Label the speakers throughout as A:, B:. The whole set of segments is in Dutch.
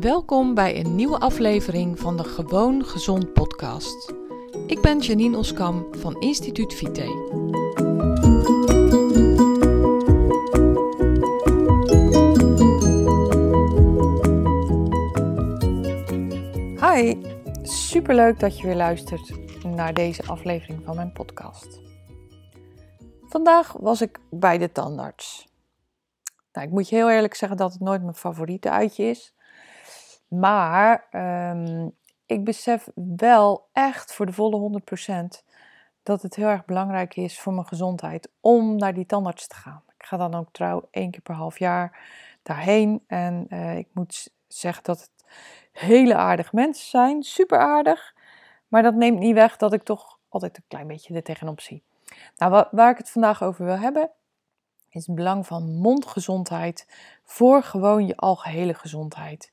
A: Welkom bij een nieuwe aflevering van de Gewoon Gezond podcast. Ik ben Janine Oskam van Instituut Vite. Hi, superleuk dat je weer luistert naar deze aflevering van mijn podcast. Vandaag was ik bij de tandarts. Nou, ik moet je heel eerlijk zeggen dat het nooit mijn favoriete uitje is. Maar um, ik besef wel echt voor de volle 100% dat het heel erg belangrijk is voor mijn gezondheid om naar die tandarts te gaan. Ik ga dan ook trouw één keer per half jaar daarheen. En uh, ik moet zeggen dat het hele aardige mensen zijn, super aardig. Maar dat neemt niet weg dat ik toch altijd een klein beetje er tegenop zie. Nou, waar ik het vandaag over wil hebben, is het belang van mondgezondheid voor gewoon je algehele gezondheid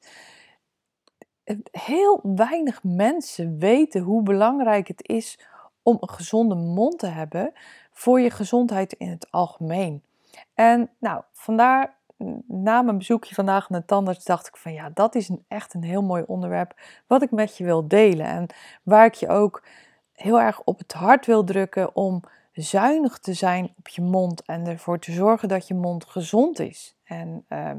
A: heel weinig mensen weten hoe belangrijk het is om een gezonde mond te hebben voor je gezondheid in het algemeen. En nou, vandaar na mijn bezoekje vandaag naar de tandarts dacht ik van ja, dat is een, echt een heel mooi onderwerp wat ik met je wil delen. En waar ik je ook heel erg op het hart wil drukken om zuinig te zijn op je mond en ervoor te zorgen dat je mond gezond is. En uh,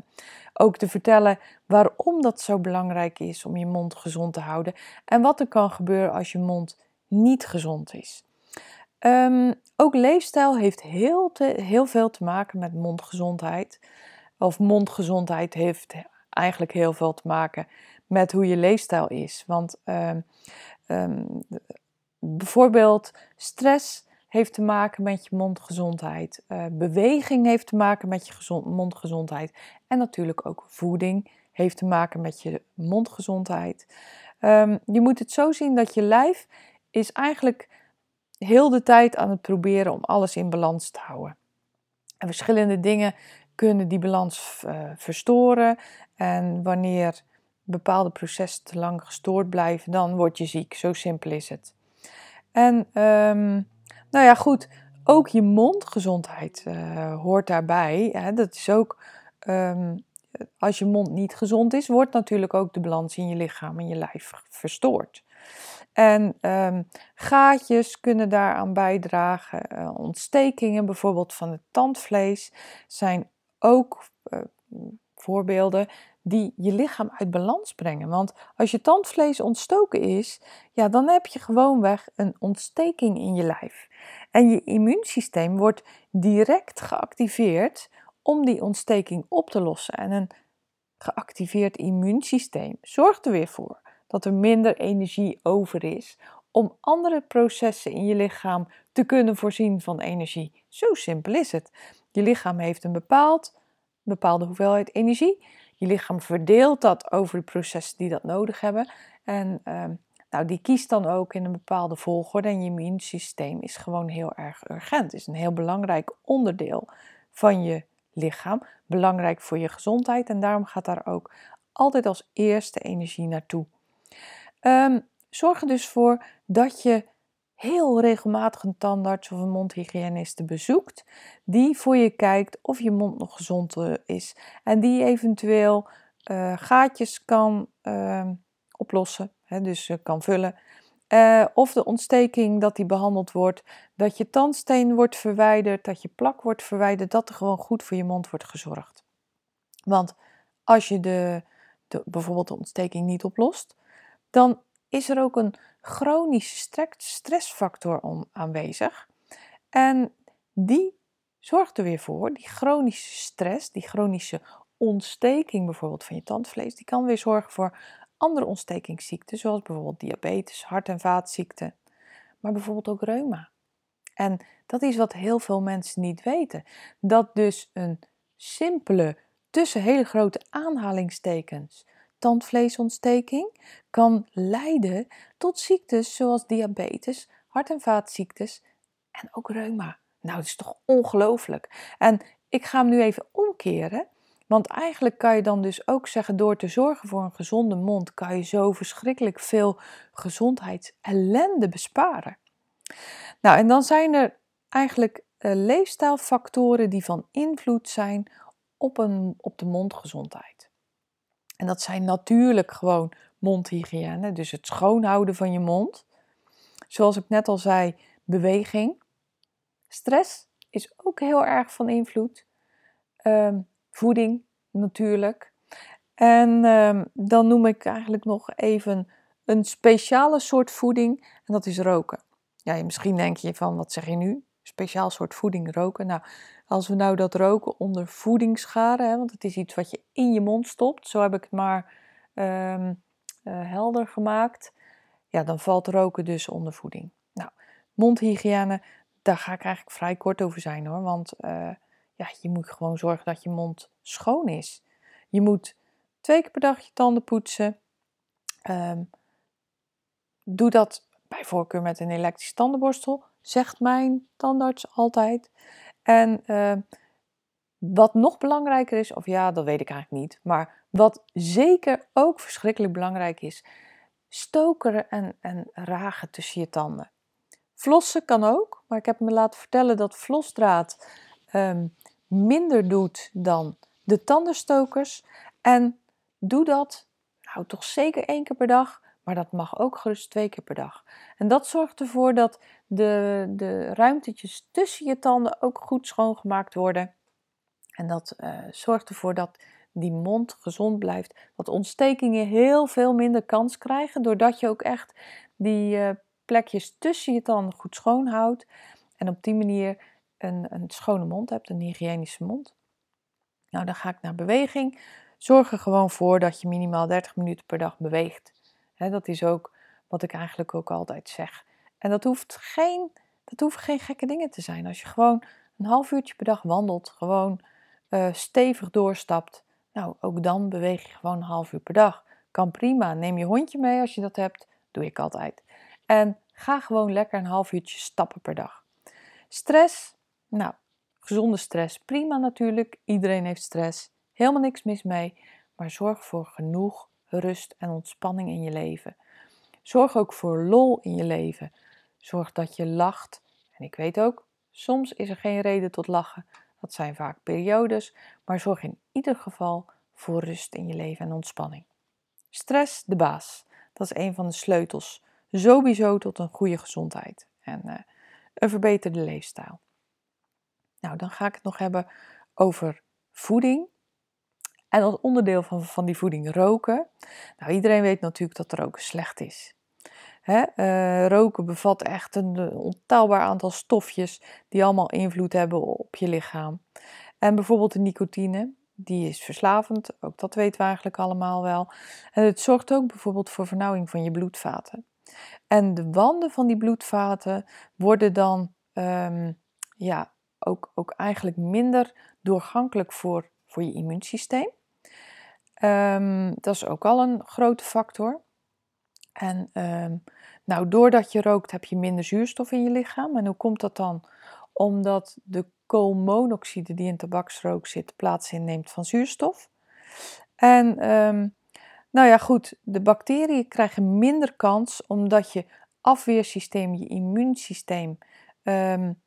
A: ook te vertellen waarom dat zo belangrijk is om je mond gezond te houden en wat er kan gebeuren als je mond niet gezond is. Um, ook leefstijl heeft heel, te, heel veel te maken met mondgezondheid. Of mondgezondheid heeft eigenlijk heel veel te maken met hoe je leefstijl is. Want um, um, bijvoorbeeld stress heeft te maken met je mondgezondheid. Uh, beweging heeft te maken met je gezond, mondgezondheid. En natuurlijk ook voeding heeft te maken met je mondgezondheid. Um, je moet het zo zien dat je lijf is eigenlijk heel de tijd aan het proberen om alles in balans te houden. En verschillende dingen kunnen die balans uh, verstoren. En wanneer bepaalde processen te lang gestoord blijven, dan word je ziek. Zo simpel is het. En um, nou ja, goed. Ook je mondgezondheid uh, hoort daarbij. Hè. Dat is ook, um, als je mond niet gezond is, wordt natuurlijk ook de balans in je lichaam en je lijf verstoord. En um, gaatjes kunnen daaraan bijdragen. Uh, ontstekingen, bijvoorbeeld van het tandvlees, zijn ook uh, voorbeelden die je lichaam uit balans brengen. Want als je tandvlees ontstoken is, ja, dan heb je gewoonweg een ontsteking in je lijf. En je immuunsysteem wordt direct geactiveerd om die ontsteking op te lossen. En een geactiveerd immuunsysteem zorgt er weer voor dat er minder energie over is om andere processen in je lichaam te kunnen voorzien van energie. Zo simpel is het. Je lichaam heeft een bepaald, bepaalde hoeveelheid energie. Je lichaam verdeelt dat over de processen die dat nodig hebben. En uh, nou, die kiest dan ook in een bepaalde volgorde. En je immuunsysteem is gewoon heel erg urgent. Het is een heel belangrijk onderdeel van je lichaam. Belangrijk voor je gezondheid. En daarom gaat daar ook altijd als eerste energie naartoe. Um, zorg er dus voor dat je heel regelmatig een tandarts of een mondhygiëniste bezoekt, die voor je kijkt of je mond nog gezond eh, is en die eventueel uh, gaatjes kan uh, oplossen, hè, dus uh, kan vullen. of de ontsteking dat die behandeld wordt, dat je tandsteen wordt verwijderd, dat je plak wordt verwijderd, dat er gewoon goed voor je mond wordt gezorgd. Want als je de bijvoorbeeld de ontsteking niet oplost, dan is er ook een chronische stressfactor aanwezig. En die zorgt er weer voor, die chronische stress, die chronische ontsteking bijvoorbeeld van je tandvlees, die kan weer zorgen voor andere ontstekingsziekten, zoals bijvoorbeeld diabetes, hart- en vaatziekten, maar bijvoorbeeld ook reuma. En dat is wat heel veel mensen niet weten. Dat dus een simpele, tussen hele grote aanhalingstekens, tandvleesontsteking kan leiden tot ziektes zoals diabetes, hart- en vaatziektes en ook reuma. Nou, dat is toch ongelooflijk. En ik ga hem nu even omkeren. Want eigenlijk kan je dan dus ook zeggen, door te zorgen voor een gezonde mond, kan je zo verschrikkelijk veel gezondheidsellende besparen. Nou, en dan zijn er eigenlijk uh, leefstijlfactoren die van invloed zijn op, een, op de mondgezondheid. En dat zijn natuurlijk gewoon mondhygiëne, dus het schoonhouden van je mond. Zoals ik net al zei, beweging. Stress is ook heel erg van invloed. Ehm, voeding natuurlijk. En ehm, dan noem ik eigenlijk nog even een speciale soort voeding en dat is roken. Ja, misschien denk je van, wat zeg je nu? Speciaal soort voeding, roken. Nou, als we nou dat roken onder voeding scharen, hè, want het is iets wat je in je mond stopt, zo heb ik het maar ehm, eh, helder gemaakt, ja, dan valt roken dus onder voeding. Nou, mondhygiëne, daar ga ik eigenlijk vrij kort over zijn hoor, want uh, ja, je moet gewoon zorgen dat je mond schoon is. Je moet twee keer per dag je tanden poetsen. Ehm, doe dat bij voorkeur met een elektrische tandenborstel, zegt mijn tandarts altijd. En ehm, wat nog belangrijker is, of ja, dat weet ik eigenlijk niet, maar wat zeker ook verschrikkelijk belangrijk is, stokeren en, en ragen tussen je tanden. Flossen kan ook, maar ik heb me laten vertellen dat vlosdraad um, minder doet dan de tandenstokers. En doe dat nou toch zeker één keer per dag, maar dat mag ook gerust twee keer per dag. En dat zorgt ervoor dat de, de ruimtetjes tussen je tanden ook goed schoongemaakt worden. En dat uh, zorgt ervoor dat die mond gezond blijft. Dat ontstekingen heel veel minder kans krijgen, doordat je ook echt die uh, plekjes tussen je tanden goed schoon houdt. En op die manier een, een schone mond hebt, een hygiënische mond. Nou, dan ga ik naar beweging. Zorg er gewoon voor dat je minimaal 30 minuten per dag beweegt. Dat is ook wat ik eigenlijk ook altijd zeg. En dat hoeft, geen, dat hoeft geen gekke dingen te zijn. Als je gewoon een half uurtje per dag wandelt, gewoon uh, stevig doorstapt, nou, ook dan beweeg je gewoon een half uur per dag. Kan prima. Neem je hondje mee als je dat hebt. Doe ik altijd. En ga gewoon lekker een half uurtje stappen per dag. Stress, nou, gezonde stress, prima natuurlijk. Iedereen heeft stress. Helemaal niks mis mee. Maar zorg voor genoeg rust en ontspanning in je leven. Zorg ook voor lol in je leven. Zorg dat je lacht. En ik weet ook, soms is er geen reden tot lachen. Dat zijn vaak periodes. Maar zorg in ieder geval voor rust in je leven en ontspanning. Stress, de baas. Dat is een van de sleutels. Sowieso tot een goede gezondheid en uh, een verbeterde leefstijl. Nou, dan ga ik het nog hebben over voeding. En als onderdeel van, van die voeding roken. Nou, iedereen weet natuurlijk dat roken slecht is. Hè? Uh, roken bevat echt een ontelbaar aantal stofjes die allemaal invloed hebben op je lichaam. En bijvoorbeeld de nicotine, die is verslavend, ook dat weten we eigenlijk allemaal wel. En het zorgt ook bijvoorbeeld voor vernauwing van je bloedvaten. En de wanden van die bloedvaten worden dan um, ja, ook, ook eigenlijk minder doorgankelijk voor, voor je immuunsysteem. Um, dat is ook al een grote factor. En um, nou, doordat je rookt heb je minder zuurstof in je lichaam. En hoe komt dat dan? Omdat de koolmonoxide die in tabaksrook zit plaats inneemt van zuurstof. En um, nou ja, goed, de bacteriën krijgen minder kans omdat je afweersysteem, je immuunsysteem, um,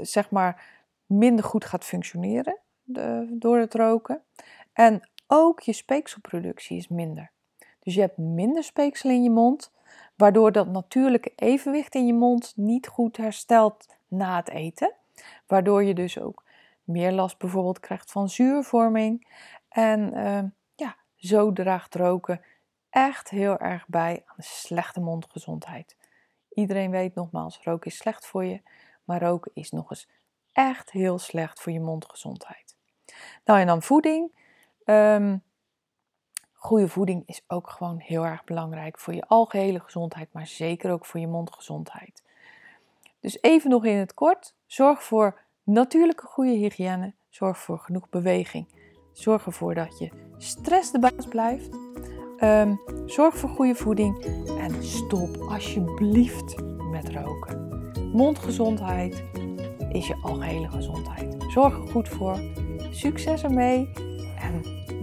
A: zeg maar minder goed gaat functioneren door het roken. En ook je speekselproductie is minder. Dus je hebt minder speeksel in je mond, waardoor dat natuurlijke evenwicht in je mond niet goed herstelt na het eten. Waardoor je dus ook meer last bijvoorbeeld krijgt van zuurvorming. En uh, ja, zo draagt roken echt heel erg bij aan slechte mondgezondheid. Iedereen weet nogmaals, roken is slecht voor je, maar roken is nog eens echt heel slecht voor je mondgezondheid. Nou en dan voeding. Um, goede voeding is ook gewoon heel erg belangrijk voor je algehele gezondheid, maar zeker ook voor je mondgezondheid. Dus even nog in het kort, zorg voor natuurlijke goede hygiëne, zorg voor genoeg beweging, zorg ervoor dat je stress de baas blijft, um, zorg voor goede voeding en stop alsjeblieft met roken. Mondgezondheid is je algehele gezondheid. Zorg er goed voor. Succes ermee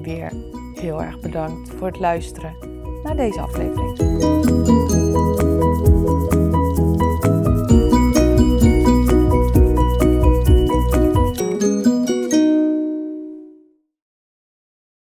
A: weer heel erg bedankt voor het luisteren naar deze aflevering.